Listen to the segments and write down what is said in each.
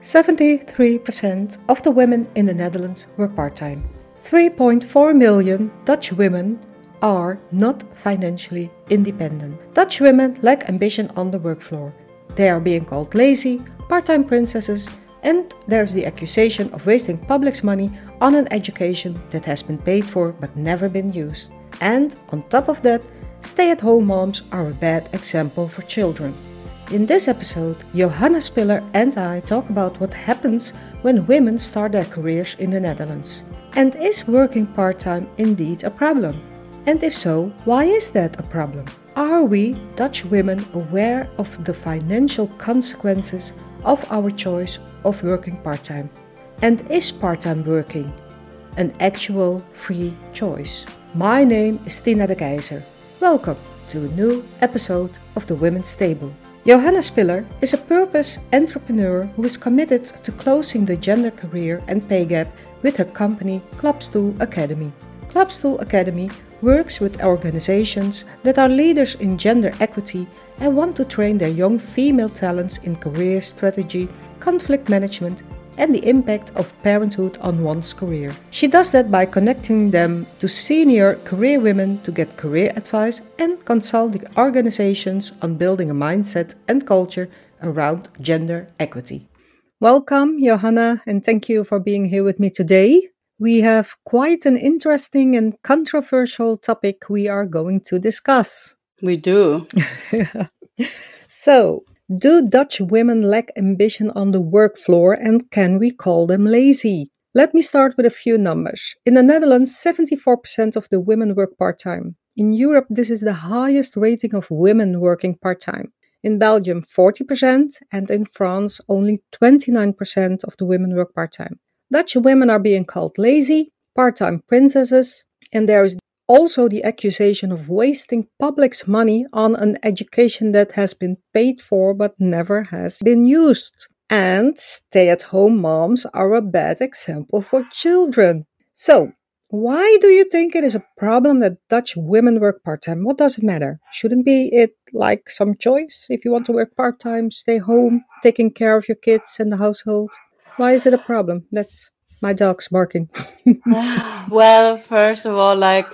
73% of the women in the Netherlands work part time. 3.4 million Dutch women are not financially independent. Dutch women lack ambition on the work floor. They are being called lazy, part time princesses, and there's the accusation of wasting public's money on an education that has been paid for but never been used. And on top of that, stay at home moms are a bad example for children. In this episode, Johanna Spiller and I talk about what happens when women start their careers in the Netherlands. And is working part time indeed a problem? And if so, why is that a problem? Are we, Dutch women, aware of the financial consequences of our choice of working part time? And is part time working an actual free choice? My name is Tina de Keizer. Welcome to a new episode of the Women's Table. Johanna Spiller is a purpose entrepreneur who is committed to closing the gender career and pay gap with her company Klapstoel Academy. Klapstoel Academy works with organizations that are leaders in gender equity and want to train their young female talents in career strategy, conflict management, and the impact of parenthood on one's career. She does that by connecting them to senior career women to get career advice and consult the organizations on building a mindset and culture around gender equity. Welcome, Johanna, and thank you for being here with me today. We have quite an interesting and controversial topic we are going to discuss. We do. so, do Dutch women lack ambition on the work floor and can we call them lazy? Let me start with a few numbers. In the Netherlands, 74% of the women work part time. In Europe, this is the highest rating of women working part time. In Belgium, 40%, and in France, only 29% of the women work part time. Dutch women are being called lazy, part time princesses, and there is also the accusation of wasting public's money on an education that has been paid for but never has been used. And stay at home moms are a bad example for children. So, why do you think it is a problem that Dutch women work part time? What does it matter? Shouldn't be it like some choice? If you want to work part time, stay home, taking care of your kids and the household. Why is it a problem? That's my dog's barking. well, first of all, like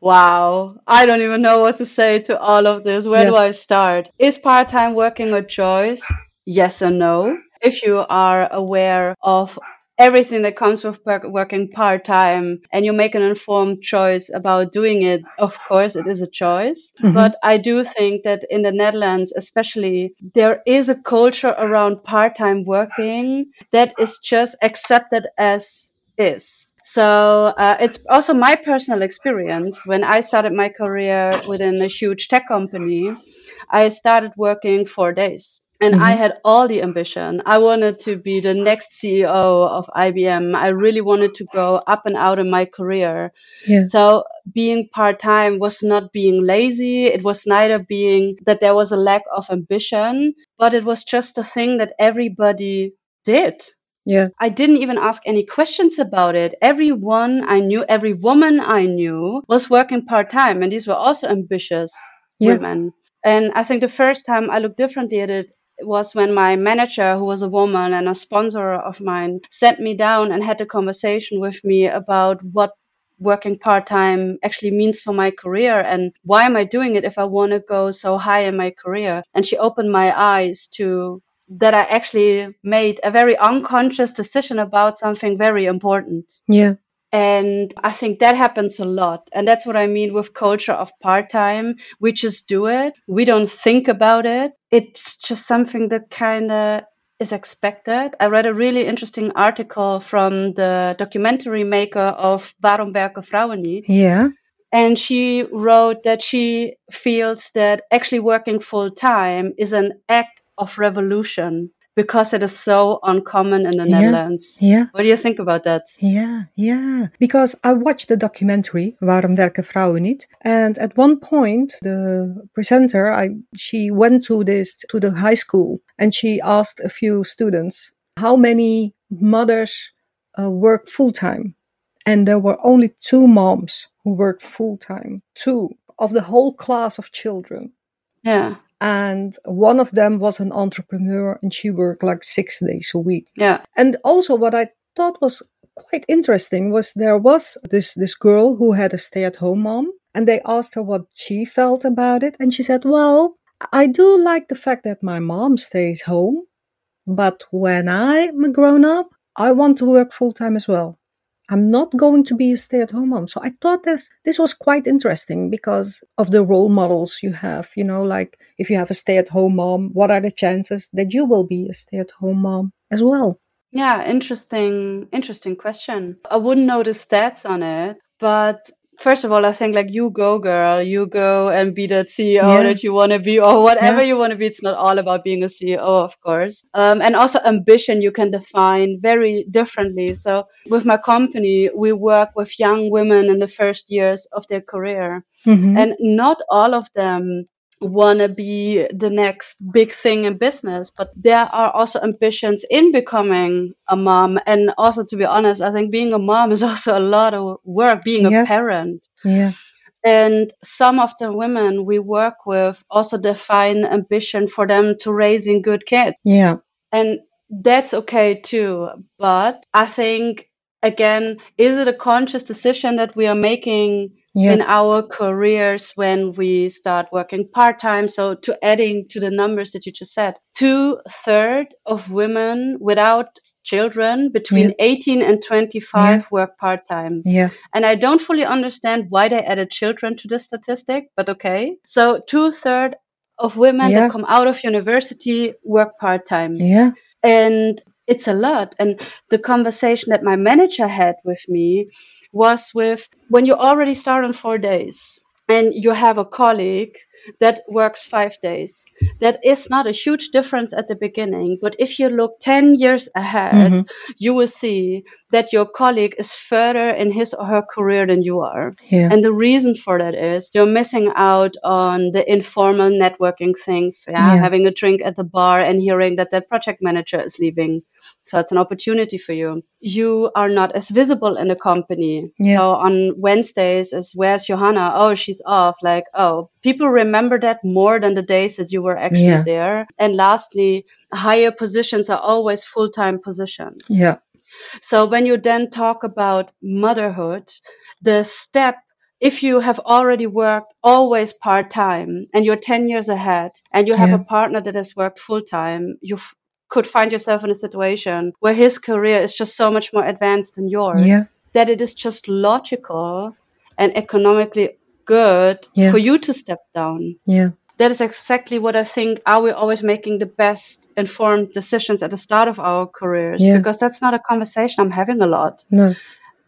Wow, I don't even know what to say to all of this. Where yeah. do I start? Is part time working a choice? Yes and no. If you are aware of everything that comes with working part time and you make an informed choice about doing it, of course, it is a choice. Mm-hmm. But I do think that in the Netherlands, especially, there is a culture around part time working that is just accepted as is so uh, it's also my personal experience. When I started my career within a huge tech company, I started working four days. And mm-hmm. I had all the ambition. I wanted to be the next CEO of IBM. I really wanted to go up and out in my career. Yeah. So being part time was not being lazy. It was neither being that there was a lack of ambition, but it was just a thing that everybody did. Yeah. I didn't even ask any questions about it. Everyone I knew, every woman I knew was working part time, and these were also ambitious yeah. women. And I think the first time I looked differently at it was when my manager, who was a woman and a sponsor of mine, sent me down and had a conversation with me about what working part time actually means for my career and why am I doing it if I want to go so high in my career. And she opened my eyes to that I actually made a very unconscious decision about something very important. Yeah. And I think that happens a lot. And that's what I mean with culture of part time. We just do it. We don't think about it. It's just something that kind of is expected. I read a really interesting article from the documentary maker of werken vrouwen niet? Yeah. And she wrote that she feels that actually working full time is an act of revolution because it is so uncommon in the yeah, Netherlands. Yeah. What do you think about that? Yeah, yeah. Because I watched the documentary Waarom werken vrouwen niet? And at one point, the presenter, I, she went to this to the high school and she asked a few students how many mothers uh, work full time, and there were only two moms who worked full time. Two of the whole class of children. Yeah and one of them was an entrepreneur and she worked like six days a week. Yeah. And also what I thought was quite interesting was there was this this girl who had a stay-at-home mom and they asked her what she felt about it and she said, "Well, I do like the fact that my mom stays home, but when I'm a grown up, I want to work full time as well. I'm not going to be a stay at home mom. So I thought this this was quite interesting because of the role models you have. You know, like if you have a stay at home mom, what are the chances that you will be a stay at home mom as well? Yeah, interesting interesting question. I wouldn't know the stats on it, but first of all, I think like you go, girl, you go and be that CEO Yeah. that you want to be, or whatever Yeah. you want to be. It's not all about being a CEO, of course. Um, and also ambition you can define very differently. So with my company, we work with young women in the first years of their career, Mhm. and not all of them want to be the next big thing in business but there are also ambitions in becoming a mom and also to be honest i think being a mom is also a lot of work being Yeah. a parent yeah. and some of the women we work with also define ambition for them to raising good kids Yeah. and that's okay too but i think again is it a conscious decision that we are making Yeah. in our careers when we start working part-time so to adding to the numbers that you just said two third of women without children between Yeah. 18 and 25 work part-time Yeah. and I don't fully understand why they added children to this statistic, but okay. So two third of women Yeah. that come out of university work part time. Yeah. And it's a lot. And the conversation that my manager had with me was with when you already start on four days and you have a colleague that works five days. That is not a huge difference at the beginning, but if you look 10 years ahead, Mhm. you will see that your colleague is further in his or her career than you are. Yeah. And the reason for that is you're missing out on the informal networking things, yeah? Yeah. having a drink at the bar and hearing that that project manager is leaving. So it's an opportunity for you. You are not as visible in the company. Yeah. So on Wednesdays is where's Johanna? Oh, she's off. Like, oh, people remember that more than the days that you were actually Yeah. there. And lastly, higher positions are always full-time positions. Yeah. So when you then talk about motherhood, the step if you have already worked always part time and you're 10 years ahead and you have Yeah. a partner that has worked full time, you f- could find yourself in a situation where his career is just so much more advanced than yours Yeah. that it is just logical and economically good Yeah. for you to step down. Yeah. That is exactly what I think. Are we always making the best informed decisions at the start of our careers? Yeah. Because that's not a conversation I'm having a lot No.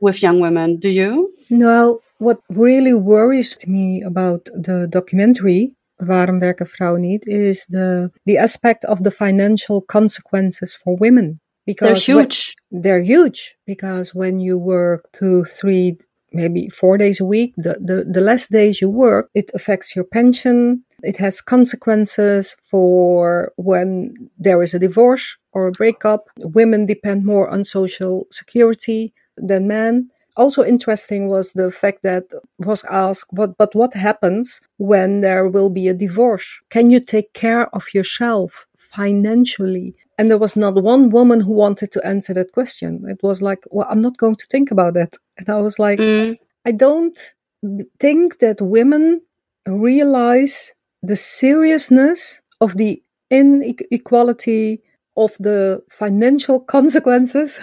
with young women. Do you? No, what really worries me about the documentary, Waarom werken vrouwen niet, is the the aspect of the financial consequences for women. because They're Because when- huge. they're huge because when you work two, three, maybe four days a week, the, the, the less days you work, it affects your pension. It has consequences for when there is a divorce or a breakup. Women depend more on social security than men. Also interesting was the fact that was asked what but what happens when there will be a divorce? Can you take care of yourself financially? And there was not one woman who wanted to answer that question. It was like, well, I'm not going to think about it. And I was like, Mm, I don't think that women realize the seriousness of the inequality of the financial consequences.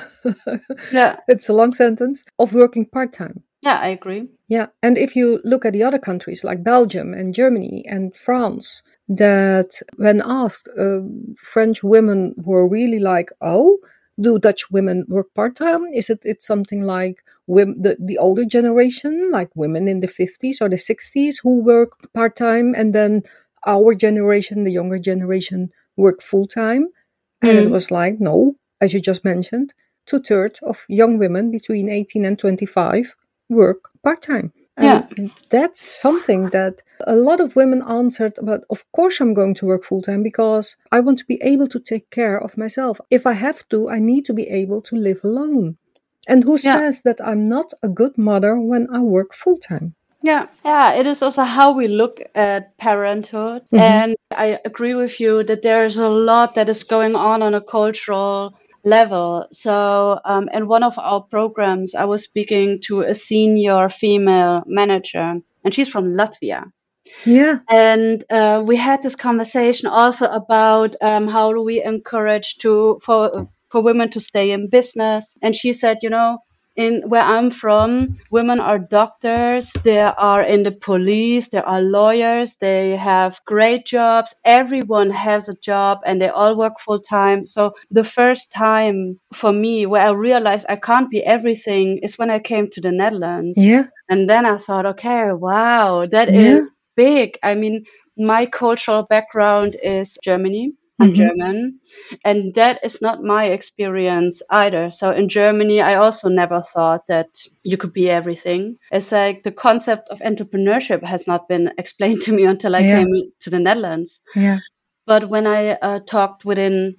yeah, it's a long sentence of working part time. yeah, I agree. Yeah, and if you look at the other countries like Belgium and Germany and France, that when asked, uh, French women were really like, "Oh, do Dutch women work part time? Is it it's something like women, the the older generation, like women in the fifties or the sixties, who work part time, and then our generation, the younger generation, work full time?" And it Mm. was like, no, as you just mentioned, two thirds of young women between 18 and 25 work part time. Yeah. That's something that a lot of women answered, but of course I'm going to work full time because I want to be able to take care of myself. If I have to, I need to be able to live alone. And who Yeah. says that I'm not a good mother when I work full time? Yeah, yeah, it is also how we look at parenthood. Mhm. And I agree with you that there is a lot that is going on on a cultural level. So, um, in one of our programs, I was speaking to a senior female manager, and she's from Latvia. Yeah. And uh, we had this conversation also about um, how do we encourage to for for women to stay in business. And she said, you know, in where I'm from, women are doctors, they are in the police, there are lawyers, they have great jobs. Everyone has a job and they all work full time. So the first time for me where I realized I can't be everything is when I came to the Netherlands. Yeah. And then I thought, okay, wow, that Yeah. is big. I mean, my cultural background is Germany. I'm Mhm. German, and that is not my experience either. So in Germany, I also never thought that you could be everything. It's like the concept of entrepreneurship has not been explained to me until I Yeah. came to the Netherlands. Yeah. But when I uh, talked within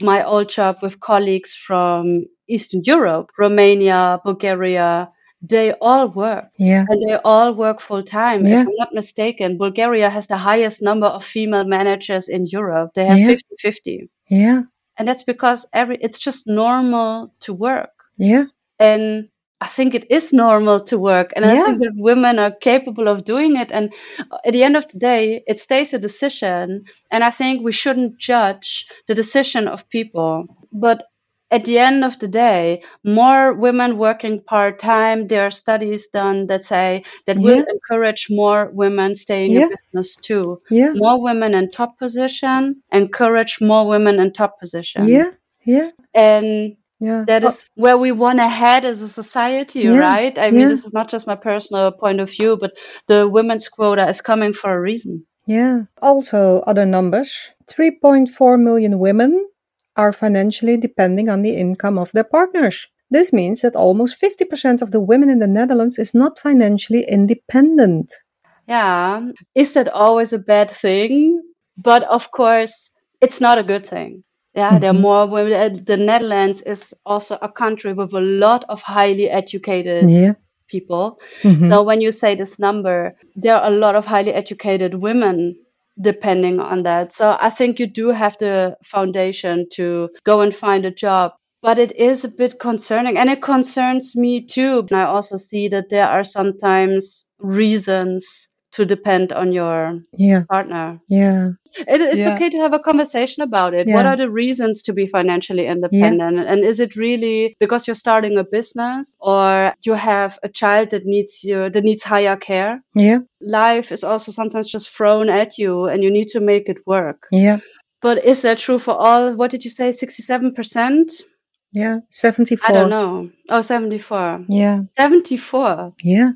my old job with colleagues from Eastern Europe, Romania, Bulgaria, they all work Yeah. and they all work full time. Yeah. If I'm not mistaken, Bulgaria has the highest number of female managers in Europe. They have Yeah. 50 50. Yeah. And that's because every it's just normal to work. Yeah. And I think it is normal to work. And I think that women are capable of doing it. And uh, at the end of the day, it stays a decision. And I think we shouldn't judge the decision of people. But at the end of the day, more women working part time, there are studies done that say that will encourage more women staying Yeah. in business too. Yeah. More women in top position, encourage more women in top position. Yeah. Yeah. And Yeah. that Oh, where we want to head as a society, Yeah, right? I mean, yeah. this is not just my personal point of view, but the women's quota is coming for a reason. Yeah. Also, other numbers 3.4 million women are financially depending on the income of their partners. This means that almost 50% of the women in the Netherlands is not financially independent. Yeah. Is that always a bad thing? But of course, it's not a good thing. Yeah, there are Mhm. more women. uh, The Netherlands is also a country with a lot of highly educated Yeah. people. Mhm. So when you say this number, there are a lot of highly educated women depending on that. So I think you do have the foundation to go and find a job. But it is a bit concerning and it concerns me too. And I also see that there are sometimes reasons to depend on your yeah. partner. Yeah. It, it's Yeah. okay to have a conversation about it. What are the reasons to be financially independent? And is it really because you're starting a business or you have a child that needs you that needs higher care? Yeah. Life is also sometimes just thrown at you and you need to make it work. Yeah. But is that true for all? What did you say? 67%? Yeah. 74. I don't know. Oh, 74. Yeah. 74. Yeah.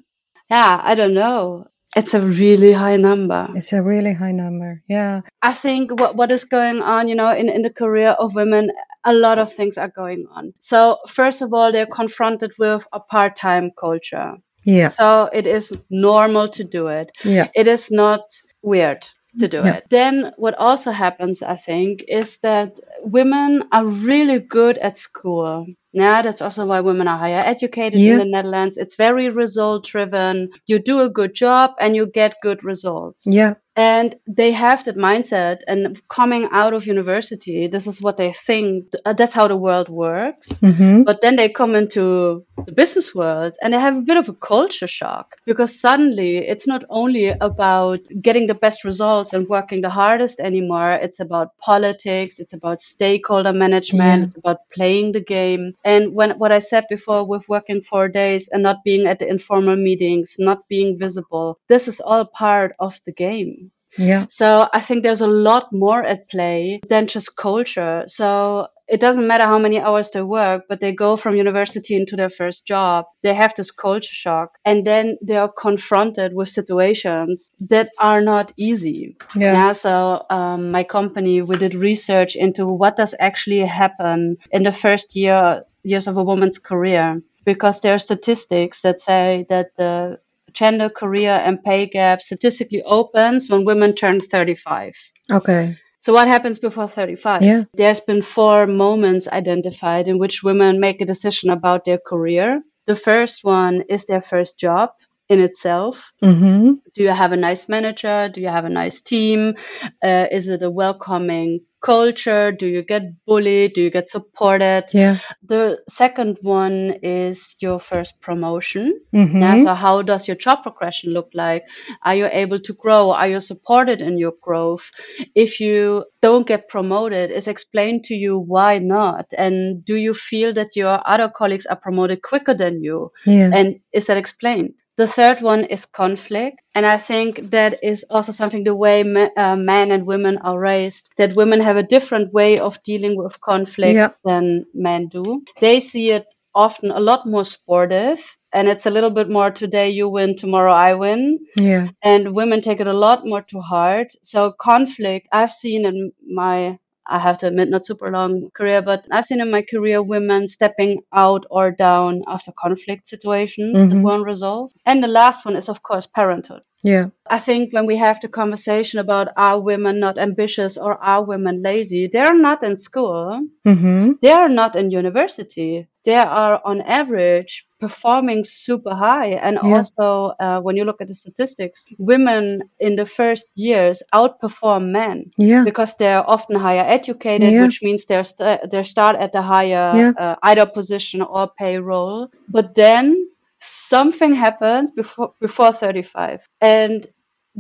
Yeah, I don't know. It's a really high number. It's a really high number. Yeah. I think what what is going on, you know, in, in the career of women, a lot of things are going on. So first of all, they're confronted with a part-time culture. Yeah. So it is normal to do it. Yeah. It is not weird to do Yeah. it. Then what also happens, I think, is that women are really good at school. Yeah, that's also why women are higher educated Yeah. in the Netherlands. It's very result driven. You do a good job and you get good results. Yeah. And they have that mindset. And coming out of university, this is what they think. uh, That's how the world works. Mm-hmm. But then they come into the business world and they have a bit of a culture shock because suddenly it's not only about getting the best results and working the hardest anymore. It's about politics. It's about stakeholder management. Yeah. It's about playing the game. And when what I said before with working four days and not being at the informal meetings, not being visible, this is all part of the game. Yeah. So I think there's a lot more at play than just culture. So it doesn't matter how many hours they work, but they go from university into their first job. They have this culture shock and then they are confronted with situations that are not easy. Yeah. Yeah. So um, my company, we did research into what does actually happen in the first year years of a woman's career because there are statistics that say that the gender career and pay gap statistically opens when women turn 35. Okay. So what happens before 35? Yeah. There's been four moments identified in which women make a decision about their career. The first one is their first job. in itself. Mm-hmm. Do you have a nice manager? Do you have a nice team? Uh, is it a welcoming culture? Do you get bullied? Do you get supported? Yeah. The second one is your first promotion. Mm-hmm. Yeah, so how does your job progression look like? Are you able to grow? Are you supported in your growth? If you don't get promoted, is explained to you why not? And do you feel that your other colleagues are promoted quicker than you? Yeah. And is that explained? The third one is conflict. And I think that is also something the way me, uh, men and women are raised, that women have a different way of dealing with conflict Yeah. than men do. They see it often a lot more sportive. And it's a little bit more today you win, tomorrow I win. yeah. And women take it a lot more to heart. So conflict, I've seen in my I have to admit, not super long career, but I've seen in my career women stepping out or down after conflict situations that Mhm. weren't resolved. And the last one is, of course, parenthood. Yeah. I think when we have the conversation about are women not ambitious or are women lazy, they're not in school, Mm-hmm. they are not in university. They are on average performing super high. And Yeah. also, uh, when you look at the statistics, women in the first years outperform men Yeah. because they're often higher educated, Yeah. which means they're st- they start at the higher uh, either position or payroll. But then something happens before before 35, and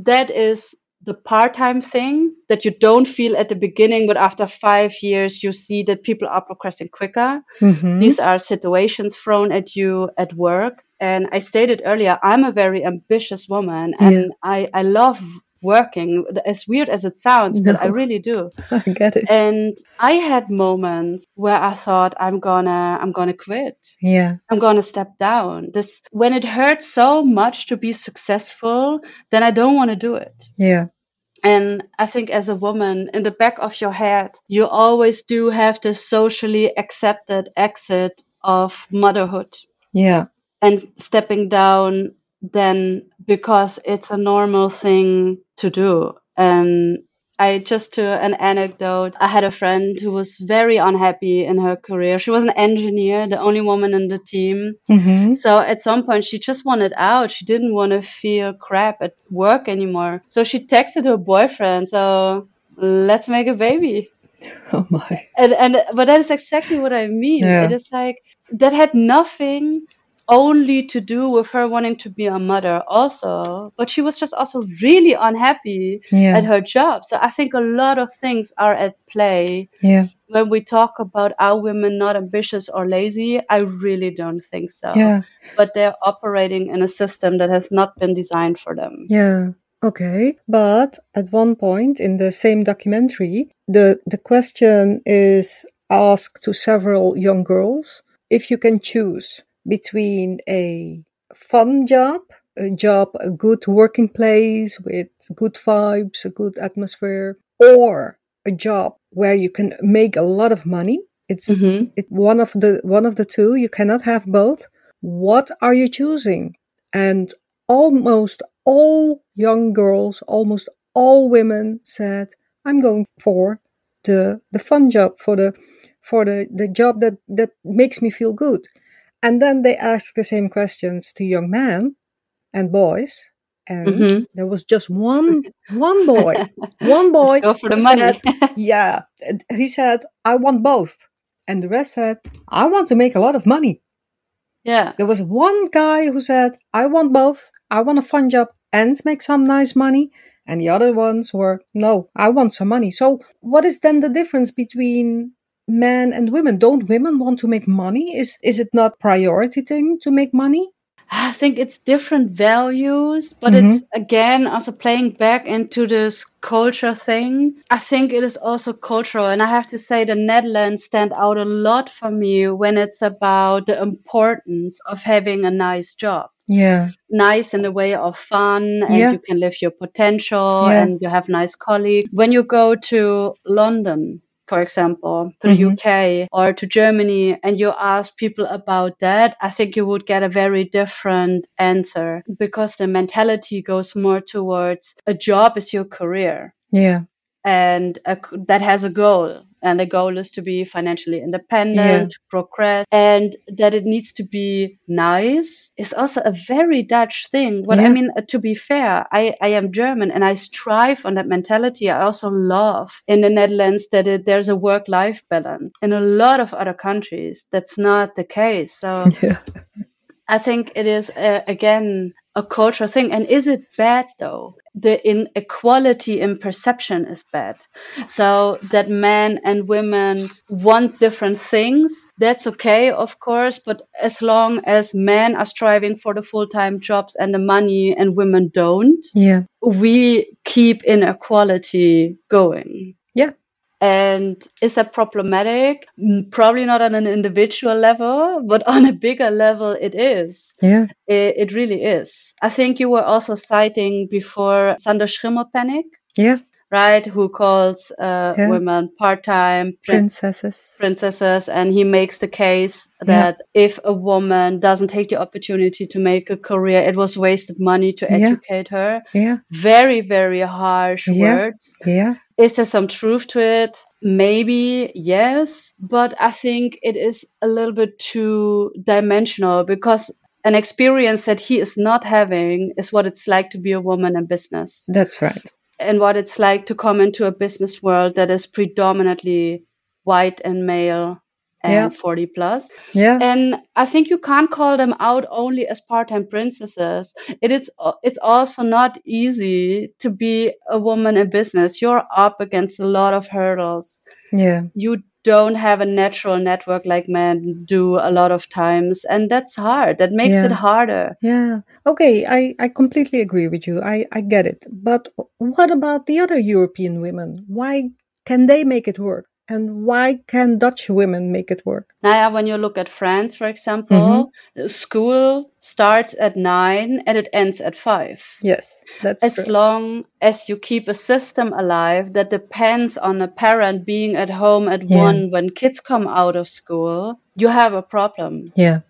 that is the part-time thing that you don't feel at the beginning, but after five years you see that people are progressing quicker. Mm-hmm. These are situations thrown at you at work. And I stated earlier, I'm a very ambitious woman and Yeah. I, I love working, as weird as it sounds, but I really do. I get it. And I had moments where I thought I'm gonna I'm gonna quit. Yeah. I'm gonna step down. This when it hurts so much to be successful, then I don't want to do it. Yeah. And I think as a woman, in the back of your head, you always do have the socially accepted exit of motherhood Yeah. and stepping down then because it's a normal thing to do. And I just to an anecdote, I had a friend who was very unhappy in her career. She was an engineer, the only woman in the team. Mm-hmm. So at some point, she just wanted out. She didn't want to feel crap at work anymore. So she texted her boyfriend, "So let's make a baby." Oh my. And and but that is exactly what I mean. Yeah. It is like that had nothing only to do with her wanting to be a mother also but she was just also really unhappy Yeah. at her job so i think a lot of things are at play Yeah. when we talk about are women not ambitious or lazy i really don't think so Yeah. but they're operating in a system that has not been designed for them Yeah. Okay. But at one point in the same documentary, the the question is asked to several young girls if you can choose between a fun job, a job, a good working place with good vibes, a good atmosphere, or a job where you can make a lot of money. It's Mhm. it, one of the one of the two. You cannot have both. What are you choosing? And almost all young girls, almost all women said, "I'm going for the the fun job, for the for the the job that that makes me feel good." And then they asked the same questions to young men and boys, and Mhm. there was just one one boy, one boy go for the money said, yeah, he said, I want both. And the rest said, I want to make a lot of money. yeah There was one guy who said, I want both. I want a fun job and make some nice money. And the other ones were, no, I want some money. So, what is then the difference between men and women? Don't women want to make money? Is, is it not priority thing to make money? I think it's different values, but Mhm. it's again also playing back into this culture thing. I think it is also cultural, and I have to say the Netherlands stand out a lot for me when it's about the importance of having a nice job. Yeah. Nice in the way of fun, and Yeah. you can live your potential, Yeah. and you have nice colleagues. When you go to London, for example, to the Mhm. UK or to Germany, and you ask people about that, I think you would get a very different answer because the mentality goes more towards a job is your career Yeah. and a, that has a goal and the goal is to be financially independent, yeah. progress, and that it needs to be nice is also a very Dutch thing. But yeah. I mean, uh, to be fair, I, I am German and I strive on that mentality. I also love in the Netherlands that it, there's a work life balance. In a lot of other countries, that's not the case. So yeah. I think it is, uh, again, a cultural thing. And is it bad though? The inequality in perception is bad. So that men and women want different things, that's okay, of course. But as long as men are striving for the full time jobs and the money and women don't, yeah, we keep inequality going. Yeah, and is that problematic? Mm, probably not on an individual level, but on a bigger level, it is. Yeah. It, it really is. I think you were also citing before Sander Schimmelpenninck. Yeah. Right, who calls uh, yeah. women part-time princesses. Princesses, and he makes the case that yeah. if a woman doesn't take the opportunity to make a career, it was wasted money to yeah. educate her. Yeah, very, very harsh words. Yeah, is there some truth to it? Maybe, yes. But I think it is a little bit too dimensional because an experience that he is not having is what it's like to be a woman in business. That's right. And what it's like to come into a business world that is predominantly white and male and yeah. 40 plus. Yeah. And I think you can't call them out only as part-time princesses. It is it's also not easy to be a woman in business. You're up against a lot of hurdles. Yeah. You don't have a natural network like men do a lot of times and that's hard that makes yeah. it harder yeah okay I, I completely agree with you I, I get it but what about the other european women why can they make it work and why can Dutch women make it work? Naya, when you look at France, for example, mm-hmm. school starts at nine and it ends at five. Yes, that's as true. long as you keep a system alive that depends on a parent being at home at yeah. one when kids come out of school, you have a problem. Yeah.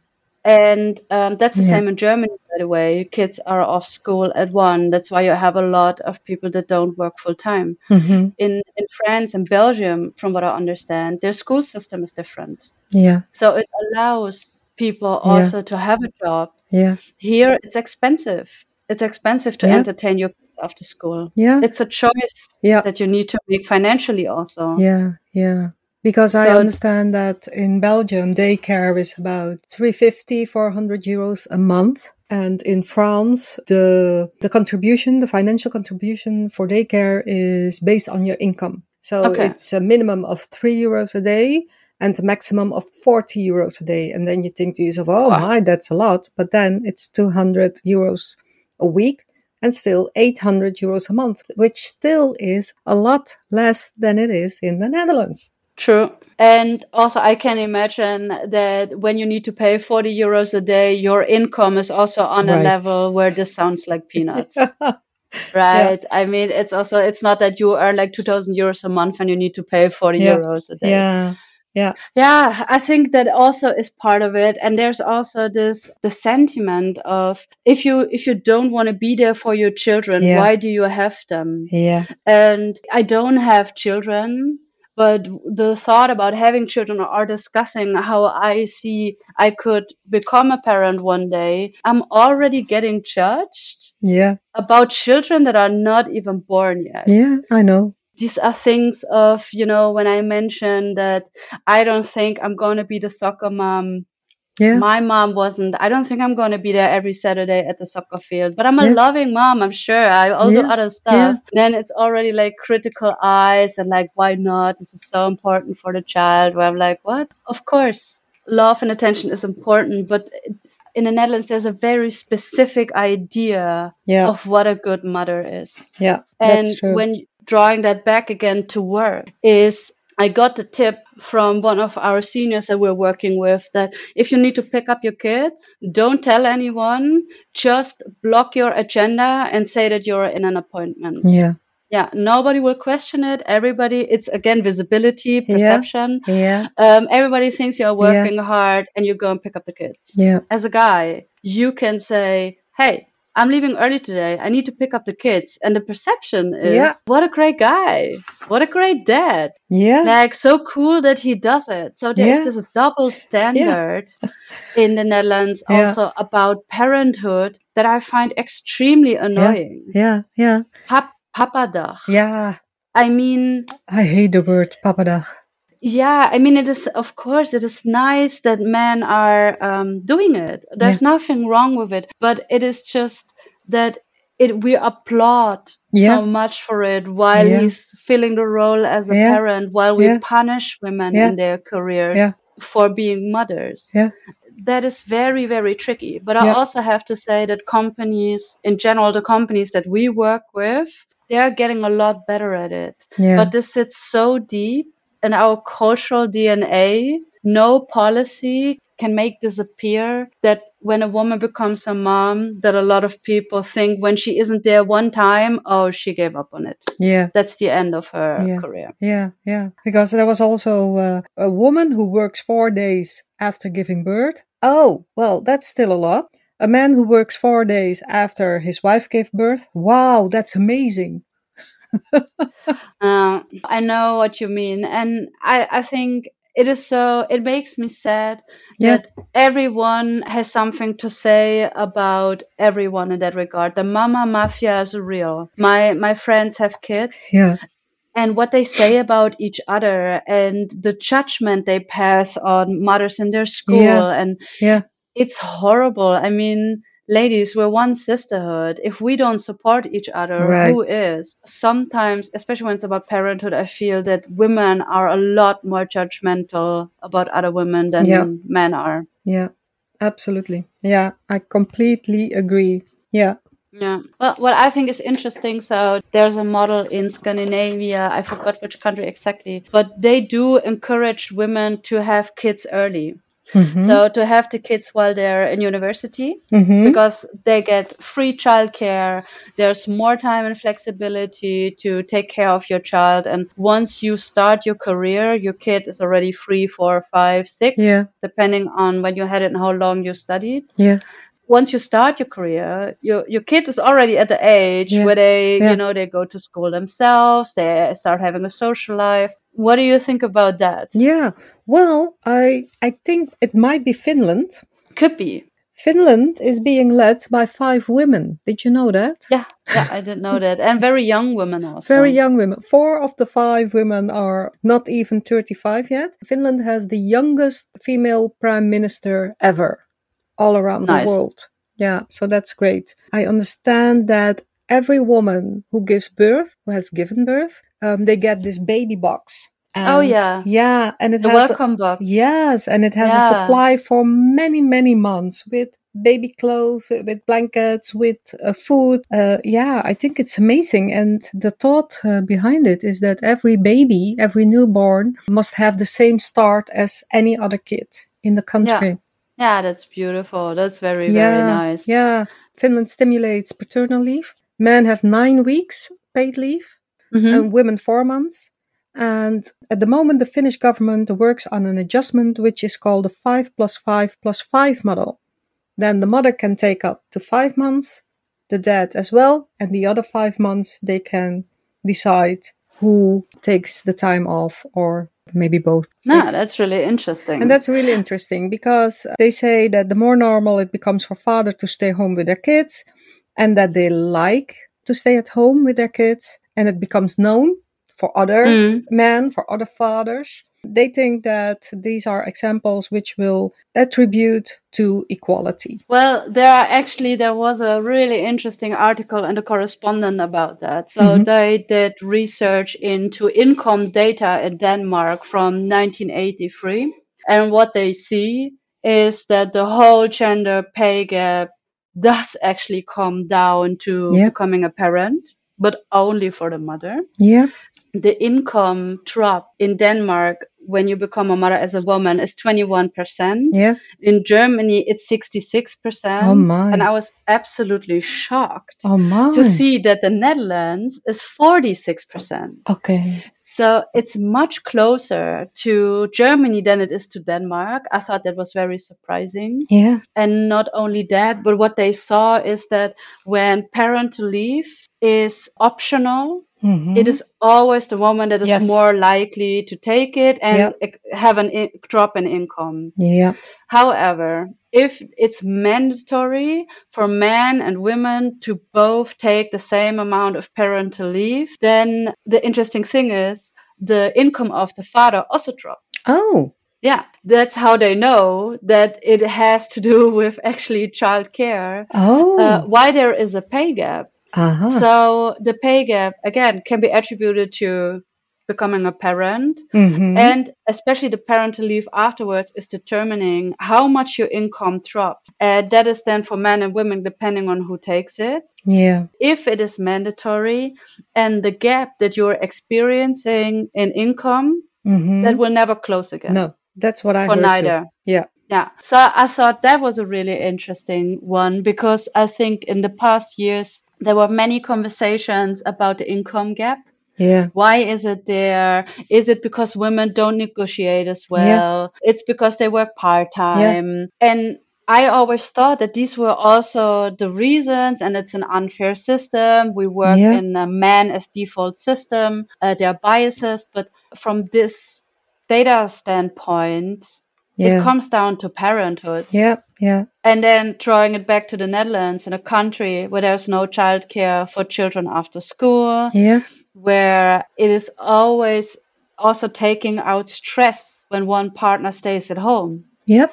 And um, that's the yeah. same in Germany, by the way. Kids are off school at one. That's why you have a lot of people that don't work full time. Mm-hmm. In in France and Belgium, from what I understand, their school system is different. Yeah. So it allows people also yeah. to have a job. Yeah. Here, it's expensive. It's expensive to yeah. entertain your kids after school. Yeah. It's a choice yeah. that you need to make financially also. Yeah. Yeah because so, I understand that in Belgium daycare is about 350 400 euros a month and in France the the contribution the financial contribution for daycare is based on your income so okay. it's a minimum of 3 euros a day and a maximum of 40 euros a day and then you think to yourself oh wow. my that's a lot but then it's 200 euros a week and still 800 euros a month, which still is a lot less than it is in the Netherlands. True. And also, I can imagine that when you need to pay 40 euros a day, your income is also on right. a level where this sounds like peanuts. right. Yeah. I mean, it's also, it's not that you earn like 2000 euros a month and you need to pay 40 yeah. euros a day. Yeah. Yeah. Yeah, I think that also is part of it. And there's also this the sentiment of if you if you don't want to be there for your children, yeah. why do you have them? Yeah. And I don't have children, but the thought about having children or discussing how I see I could become a parent one day, I'm already getting judged. Yeah. About children that are not even born yet. Yeah, I know. These are things of, you know, when I mentioned that I don't think I'm going to be the soccer mom yeah. My mom wasn't. I don't think I'm going to be there every Saturday at the soccer field, but I'm a yeah. loving mom. I'm sure. I all yeah. the other stuff. Yeah. Then it's already like critical eyes and like, why not? This is so important for the child. Where I'm like, what? Of course, love and attention is important, but in the Netherlands, there's a very specific idea yeah. of what a good mother is. Yeah, and when drawing that back again to work is I got the tip from one of our seniors that we're working with that if you need to pick up your kids, don't tell anyone, just block your agenda and say that you're in an appointment. Yeah. Yeah, nobody will question it. Everybody, it's again visibility, perception. Yeah. yeah. Um, everybody thinks you're working yeah. hard and you go and pick up the kids. Yeah. As a guy, you can say, hey, I'm leaving early today. I need to pick up the kids. And the perception is, Yeah. what a great guy. What a great dad. Yeah. Like, so cool that he does it. So there's Yeah. this double standard in the Netherlands Yeah. also about parenthood that I find extremely annoying. Yeah. Yeah. Pap- Papadag. Yeah. I mean, I hate the word papadag. Yeah, I mean, it is, of course, it is nice that men are um, doing it. There's nothing wrong with it, but it is just that it we applaud Yeah. so much for it while Yeah. he's filling the role as a Yeah. parent, while we Yeah. punish women Yeah. in their careers Yeah. for being mothers. Yeah. That is very, very tricky. But I Yeah. also have to say that companies, in general, the companies that we work with, they are getting a lot better at it. Yeah. But this sits so deep in our cultural DNA. No policy can make this appear that when a woman becomes a mom, that a lot of people think when she isn't there one time, oh, she gave up on it. yeah. That's the end of her Yeah. career. Yeah, yeah. Because there was also uh, a woman who works four days after giving birth. Oh, well, that's still a lot. A man who works four days after his wife gave birth. Wow, that's amazing. Uh, I know what you mean, and I, I think it is so. It makes me sad Yeah. that everyone has something to say about everyone in that regard. The mama mafia is real. My my friends have kids, Yeah, and what they say about each other, and the judgment they pass on mothers in their school, Yeah. and yeah, it's horrible. I mean, ladies, we're one sisterhood. If we don't support each other, who Right. is? Sometimes, especially when it's about parenthood, I feel that women are a lot more judgmental about other women than Yeah. men are. yeah. Absolutely. Yeah, I completely agree. Yeah. Yeah. Well, what I think is interesting, so there's a model in Scandinavia, I forgot which country exactly, but they do encourage women to have kids early. Mhm. So to have the kids while they're in university, Mhm. because they get free childcare. There's more time and flexibility to take care of your child. And once you start your career, your kid is already three, four, five, six, Yeah. depending on when you had it and how long you studied. Yeah. Once you start your career, your your kid is already at the age Yeah. where they, Yeah. you know, they go to school themselves, they start having a social life. What do you think about that? Yeah. Well, I I think it might be Finland. Could be. Finland is being led by five women. Did you know that? Yeah, yeah, I didn't know that. And very young women also. Very young women. Four of the five women are not even 35 yet. Finland has the youngest female prime minister ever, all around Nice. the world. Yeah, so that's great. I understand that every woman who gives birth, who has given birth, um, they get this baby box. Oh, yeah. yeah, and it The has a- welcome box. Yes, and it has a supply for many, many months with baby clothes, with blankets, with uh, food. Uh, yeah, I think it's amazing. And the thought uh, behind it is that every baby, every newborn must have the same start as any other kid in the country. Yeah, that's beautiful. That's very, yeah, very nice. yeah. Finland stimulates paternal leave. Men have nine weeks paid leave Mhm. and women four months. And at the moment, the Finnish government works on an adjustment which is called the 5 plus 5 plus 5 model. Then the mother can take up to five months, the dad as well, and the other five months they can decide who takes the time off or maybe both. No, that's really interesting. And that's really interesting because they say that the more normal it becomes for father to stay home with their kids and that they like to stay at home with their kids and it becomes known for other Mm. men, for other fathers. They think that these are examples which will attribute to equality. Well, there are actually there was a really interesting article in the correspondent about that. So Mhm. they did research into income data in Denmark from 1983, and what they see is that the whole gender pay gap does actually come down to Yeah. becoming a parent, but only for the mother. Yeah. The income drop in Denmark when you become a mother as a woman is 21%. Yeah. In Germany, it's 66%. Oh my. And I was absolutely shocked Oh my. to see that the Netherlands is 46%. Okay. So it's much closer to Germany than it is to Denmark. I thought that was very surprising. Yeah. And not only that, but what they saw is that when parental leave is optional, Mhm. it is always the woman that is Yes. more likely to take it and ec- have an in- drop in income. Yeah. However, if it's mandatory for men and women to both take the same amount of parental leave, then the interesting thing is the income of the father also drops. Oh. Yeah, that's how they know that it has to do with actually childcare. Oh. Uh, why there is a pay gap. Uh-huh. So the pay gap again can be attributed to becoming a parent Mhm. and especially the parental leave afterwards is determining how much your income drops. Uh, that is then for men and women depending on who takes it. yeah. If it is mandatory and the gap that you're experiencing in income, Mhm. that will never close again. no, that's what I for heard neither. too. Yeah. Yeah. So I thought that was a really interesting one because I think in the past years there were many conversations about the income gap. Yeah. Why is it there? Is it because women don't negotiate as well? It's because they work part time. And I always thought that these were also the reasons, and it's an unfair system. We work Yeah. in a man as default system. Uh, there are biases, but from this data standpoint, Yeah. it comes down to parenthood. yeah. Yeah. And then drawing it back to the Netherlands in a country where there's no childcare for children after school, Yeah. where it is always also taking out stress when one partner stays at home. Yep.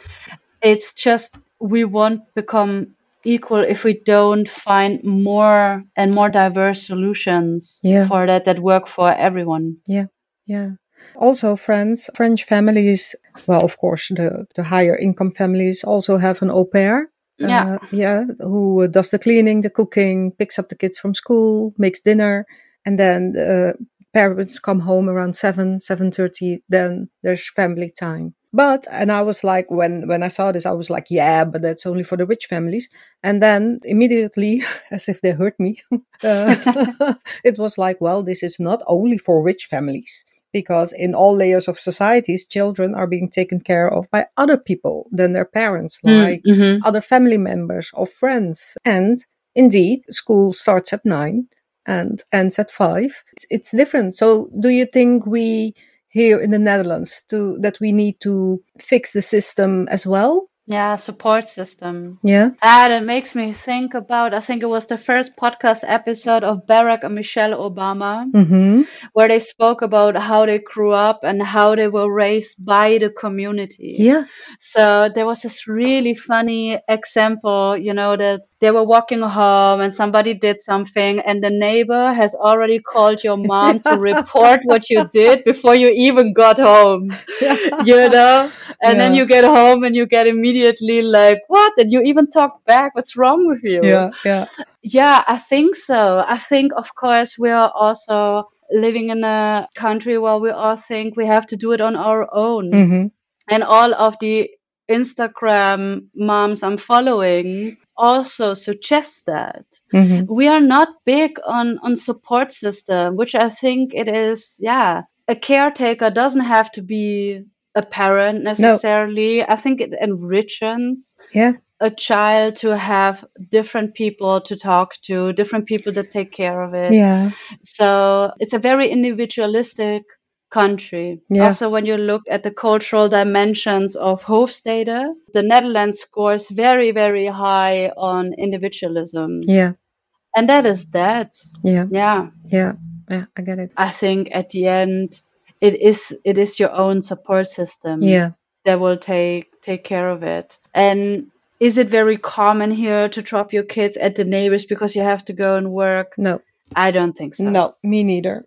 It's just we won't become equal if we don't find more and more diverse solutions Yeah. for that that work for everyone. Yeah. Yeah. Also, France, French families, well, of course, the, the higher income families also have an au pair. Yeah. Uh, yeah. Who does the cleaning, the cooking, picks up the kids from school, makes dinner, and then the parents come home around seven, seven thirty. Then there's family time. But and I was like, when when I saw this, I was like, yeah, but that's only for the rich families. And then immediately, as if they heard me, uh, it was like, well, this is not only for rich families because in all layers of societies, children are being taken care of by other people than their parents, like Mhm. other family members or friends. And indeed, school starts at nine and ends at five. It's, it's different. So, do you think we here in the Netherlands to that we need to fix the system as well? Yeah, support system. Yeah. Ah, it makes me think about. I think it was the first podcast episode of Barack and Michelle Obama, Mm-hmm. where they spoke about how they grew up and how they were raised by the community. Yeah. So there was this really funny example, you know, that they were walking home and somebody did something, and the neighbor has already called your mom to report what you did before you even got home, you know? And then you get home and you get immediately like, what? And you even talk back, what's wrong with you? Yeah. Yeah. Yeah, I think so. I think, of course, we are also living in a country where we all think we have to do it on our own. Mm-hmm. And all of the Instagram moms I'm following also suggest that. Mm-hmm. We are not big on, on support system, which I think it is, yeah. A caretaker doesn't have to be a parent necessarily. I think it enriches Yeah. a child to have different people to talk to, different people that take care of it. Yeah. So it's a very individualistic country. Yeah. Also, when you look at the cultural dimensions of Hofstede, the Netherlands scores very, very high on individualism. Yeah. And that is that. Yeah. Yeah. Yeah. Yeah. I get it. I think at the end, it is it is your own support system Yeah. that will take take care of it. And is it very common here to drop your kids at the neighbors because you have to go and work? No. I don't think so. No. Me neither.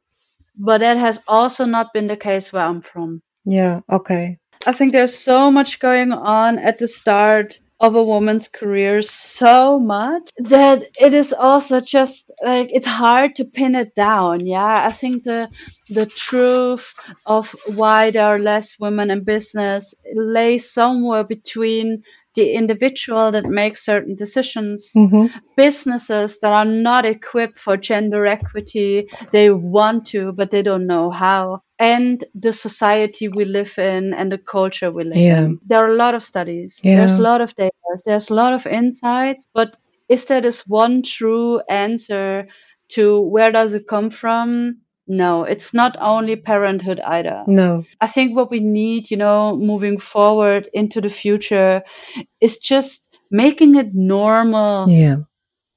But that has also not been the case where I'm from. Yeah. Okay. I think there's so much going on at the start of a woman's career, so much that it is also just like it's hard to pin it down. Yeah, I think the the truth of why there are less women in business lays somewhere between the individual that makes certain decisions Mm-hmm. businesses that are not equipped for gender equity they want to but they don't know how and the society we live in and the culture we live Yeah. in. There are a lot of studies. Yeah. There's a lot of data. There's a lot of insights, but is there this one true answer to where does it come from? No, it's not only parenthood either. No. I think what we need, you know, moving forward into the future is just making it normal Yeah.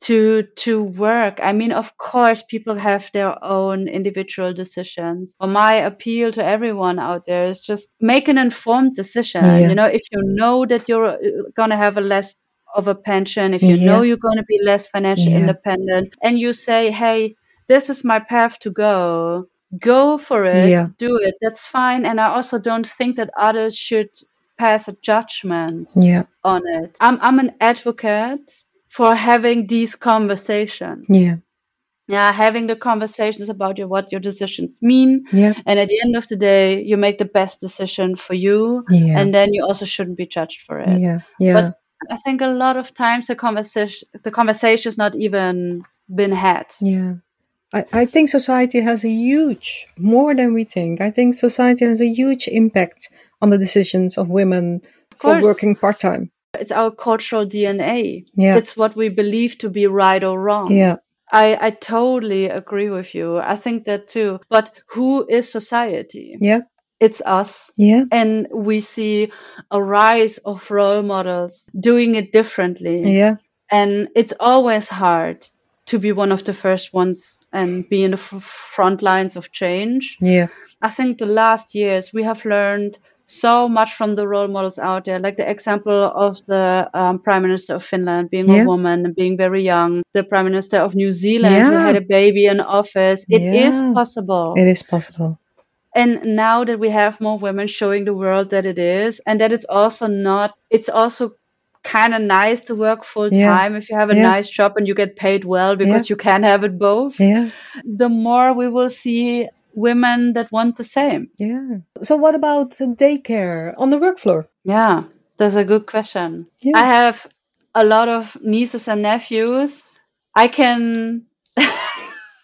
to to work. I mean, of course, people have their own individual decisions. But my appeal to everyone out there is just make an informed decision. Yeah. You know, if you know that you're uh, gonna have a less of a pension, if you Yeah. know you're gonna be less financially Yeah. independent, and you say, "Hey, this is my path to go." Go for it. Yeah. Do it. That's fine. And I also don't think that others should pass a judgment Yeah. on it. I'm I'm an advocate for having these conversations. Yeah. Yeah, having the conversations about your, what your decisions mean, Yeah. and at the end of the day, you make the best decision for you, Yeah. and then you also shouldn't be judged for it. Yeah. Yeah. But I think a lot of times the conversation the conversation's not even been had. Yeah. I, I think society has a huge, more than we think. I think society has a huge impact on the decisions of women for working part time. It's our cultural DNA. Yeah. It's what we believe to be right or wrong. Yeah. I, I totally agree with you. I think that too. But who is society? Yeah. It's us. Yeah. And we see a rise of role models doing it differently. Yeah. And it's always hard to be one of the first ones and be in the f- front lines of change. Yeah. I think the last years we have learned so much from the role models out there, like the example of the um, Prime Minister of Finland being Yeah. a woman and being very young, the Prime Minister of New Zealand who had a baby in office. It is Yeah. possible. It is possible. and now that we have more women showing the world that it is, and that it's also not, it's also kind of nice to work full Yeah. time if you have a Yeah. nice job and you get paid well because Yeah. you can have it both. Yeah. The more we will see women that want the same. Yeah. So what about daycare on the work floor? Yeah, that's a good question. Yeah. I have a lot of nieces and nephews. I can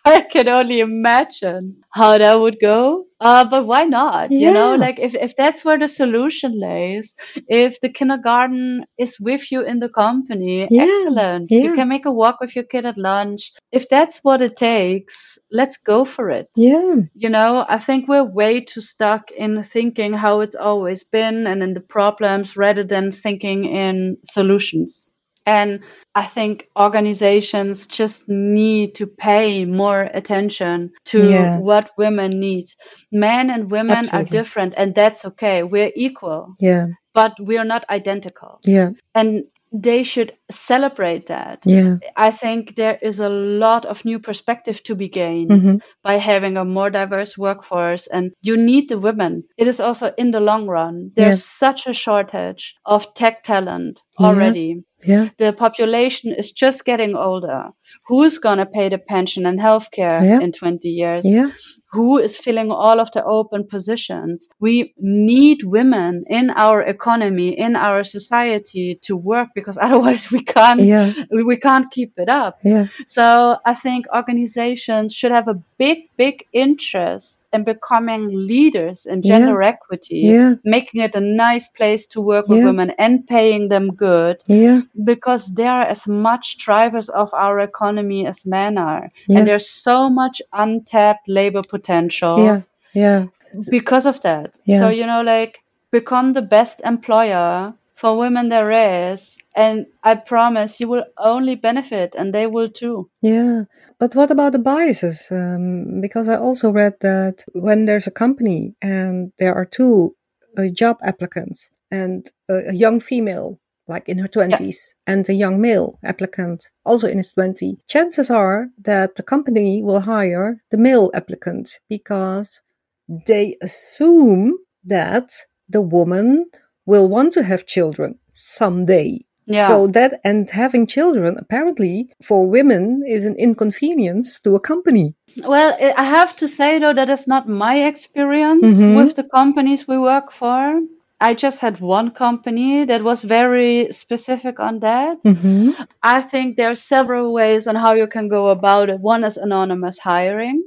I can only imagine how that would go. Uh, but why not? You know, like if, if that's where the solution lays, if the kindergarten is with you in the company, Yeah, excellent. yeah. You can make a walk with your kid at lunch. If that's what it takes, let's go for it Yeah. you know, I think we're way too stuck in thinking how it's always been and in the problems rather than thinking in solutions. And I think organizations just need to pay more attention to Yeah. what women need. Men and women Absolutely. are different, and that's okay. We're equal, Yeah. but we are not identical. Yeah. And they should celebrate that. Yeah. I think there is a lot of new perspective to be gained Mhm. by having a more diverse workforce and you need the women. It is also in the long run. There's such a shortage of tech talent already. Yeah. The population is just getting older. Who's going to pay the pension and healthcare Yeah. in 20 years? Yeah. Who is filling all of the open positions? We need women in our economy, in our society to work because otherwise we can't Yeah. we, can't keep it up. Yeah. So I think organizations should have a big, big interest in becoming leaders in Yeah. gender equity, Yeah. making it a nice place to work with Yeah. women and paying them good Yeah. because they're as much drivers of our economy as men are. Yeah. And there's so much untapped labor potential Yeah. Yeah. because of that. Yeah. So, you know, like become the best employer for women there is. And I promise you will only benefit and they will too. Yeah, but what about the biases? Um, because I also read that when there's a company and there are two uh, job applicants and a, a young female, like in her 20s, and a young male applicant, also in his 20s, chances are that the company will hire the male applicant because they assume that the woman will want to have children someday. Yeah. So that and having children apparently for women is an inconvenience to a company. Well, I have to say though that is not my experience Mhm. with the companies we work for. I just had one company that was very specific on that. Mm-hmm. I think there are several ways on how you can go about it. One is anonymous hiring.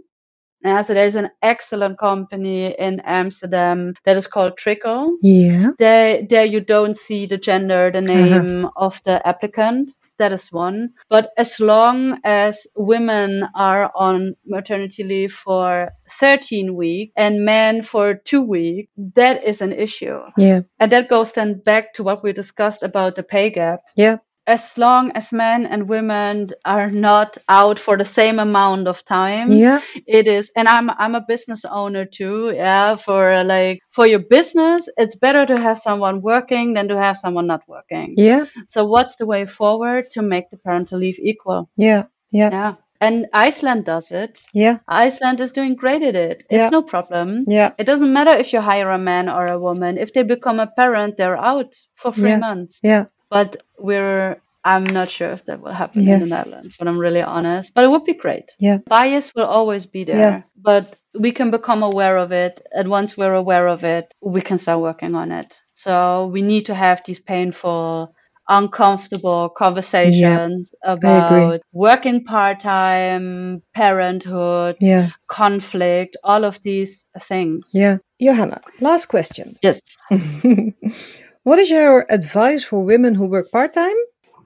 Yeah, so there's an excellent company in Amsterdam that is called Trickle. Yeah. There, there you don't see the gender, the name uh-huh. of the applicant. That is one. But as long as women are on maternity leave for 13 weeks and men for two weeks, that is an issue. Yeah. And that goes then back to what we discussed about the pay gap. Yeah as long as men and women are not out for the same amount of time yeah it is and i'm i'm a business owner too yeah for like for your business it's better to have someone working than to have someone not working yeah so what's the way forward to make the parental leave equal yeah yeah yeah and Iceland does it. Yeah. Iceland is doing great at it. It's yeah. no problem. Yeah. It doesn't matter if you hire a man or a woman. If they become a parent, they're out for three yeah. months. Yeah but we're I'm not sure if that will happen yeah. in the Netherlands, but I'm really honest. But it would be great. Yeah. Bias will always be there, yeah. but we can become aware of it. And once we're aware of it, we can start working on it. So we need to have these painful, uncomfortable conversations yeah. about working part time, parenthood, yeah. conflict, all of these things. Yeah. Johanna, last question. Yes. What is your advice for women who work part time?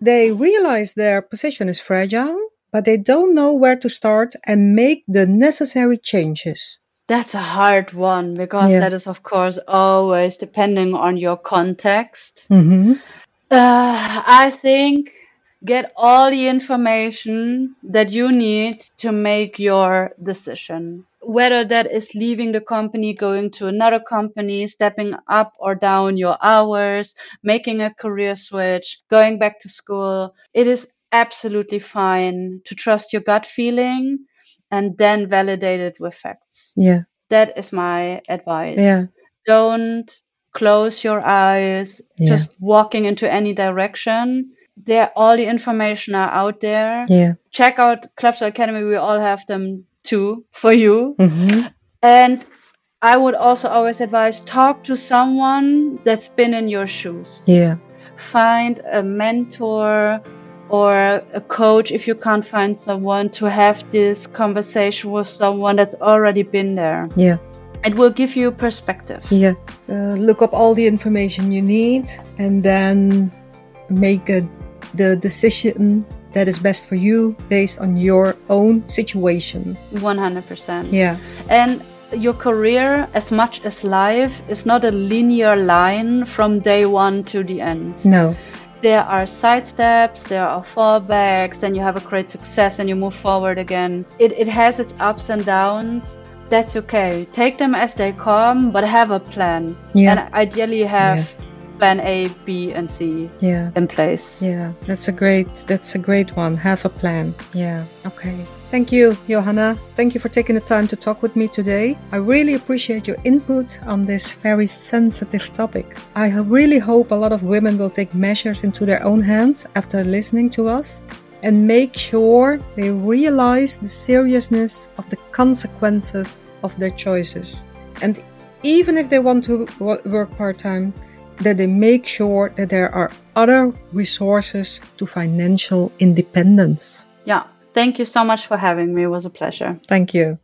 They realize their position is fragile, but they don't know where to start and make the necessary changes. That's a hard one because Yeah. that is, of course, always depending on your context. Mm-hmm. Uh, I think get all the information that you need to make your decision. Whether that is leaving the company, going to another company, stepping up or down your hours, making a career switch, going back to school, it is absolutely fine to trust your gut feeling and then validate it with facts. Yeah. That is my advice. Yeah. Don't close your eyes, Yeah. just walking into any direction. There, all the information are out there. Yeah. Check out Clubs Academy. We all have them too for you. Mm-hmm. And I would also always advise talk to someone that's been in your shoes. Yeah. Find a mentor or a coach if you can't find someone to have this conversation with someone that's already been there. Yeah. It will give you perspective. Yeah. Uh, look up all the information you need and then make a, the decision that is best for you based on your own situation. 100%. Yeah. And your career, as much as life, is not a linear line from day one to the end. No. There are side steps, there are fallbacks, then you have a great success and you move forward again. It, it has its ups and downs. That's okay. Take them as they come, but have a plan. Yeah. And ideally you have plan A, B, and C Yeah. in place. Yeah. That's a great that's a great one. Have a plan. Yeah. Okay. Thank you, Johanna. Thank you for taking the time to talk with me today. I really appreciate your input on this very sensitive topic. I really hope a lot of women will take measures into their own hands after listening to us and make sure they realize the seriousness of the consequences of their choices. And even if they want to work part time, that they make sure that there are other resources to financial independence. Yeah. Thank you so much for having me. It was a pleasure. Thank you.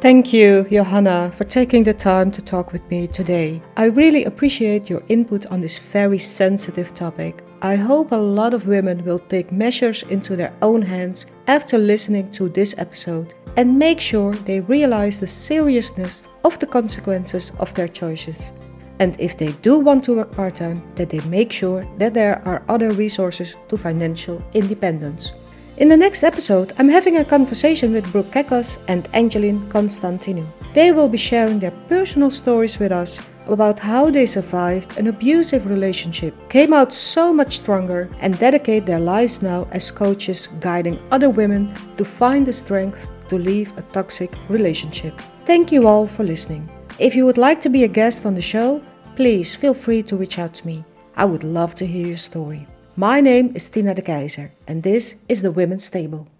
Thank you, Johanna, for taking the time to talk with me today. I really appreciate your input on this very sensitive topic. I hope a lot of women will take measures into their own hands after listening to this episode and make sure they realize the seriousness of the consequences of their choices. And if they do want to work part time, that they make sure that there are other resources to financial independence. In the next episode, I'm having a conversation with Brooke Kekos and Angeline Constantinou. They will be sharing their personal stories with us about how they survived an abusive relationship, came out so much stronger, and dedicate their lives now as coaches guiding other women to find the strength to leave a toxic relationship. Thank you all for listening. If you would like to be a guest on the show, please feel free to reach out to me. I would love to hear your story. My name is Tina de Keizer, and this is the Women's Table.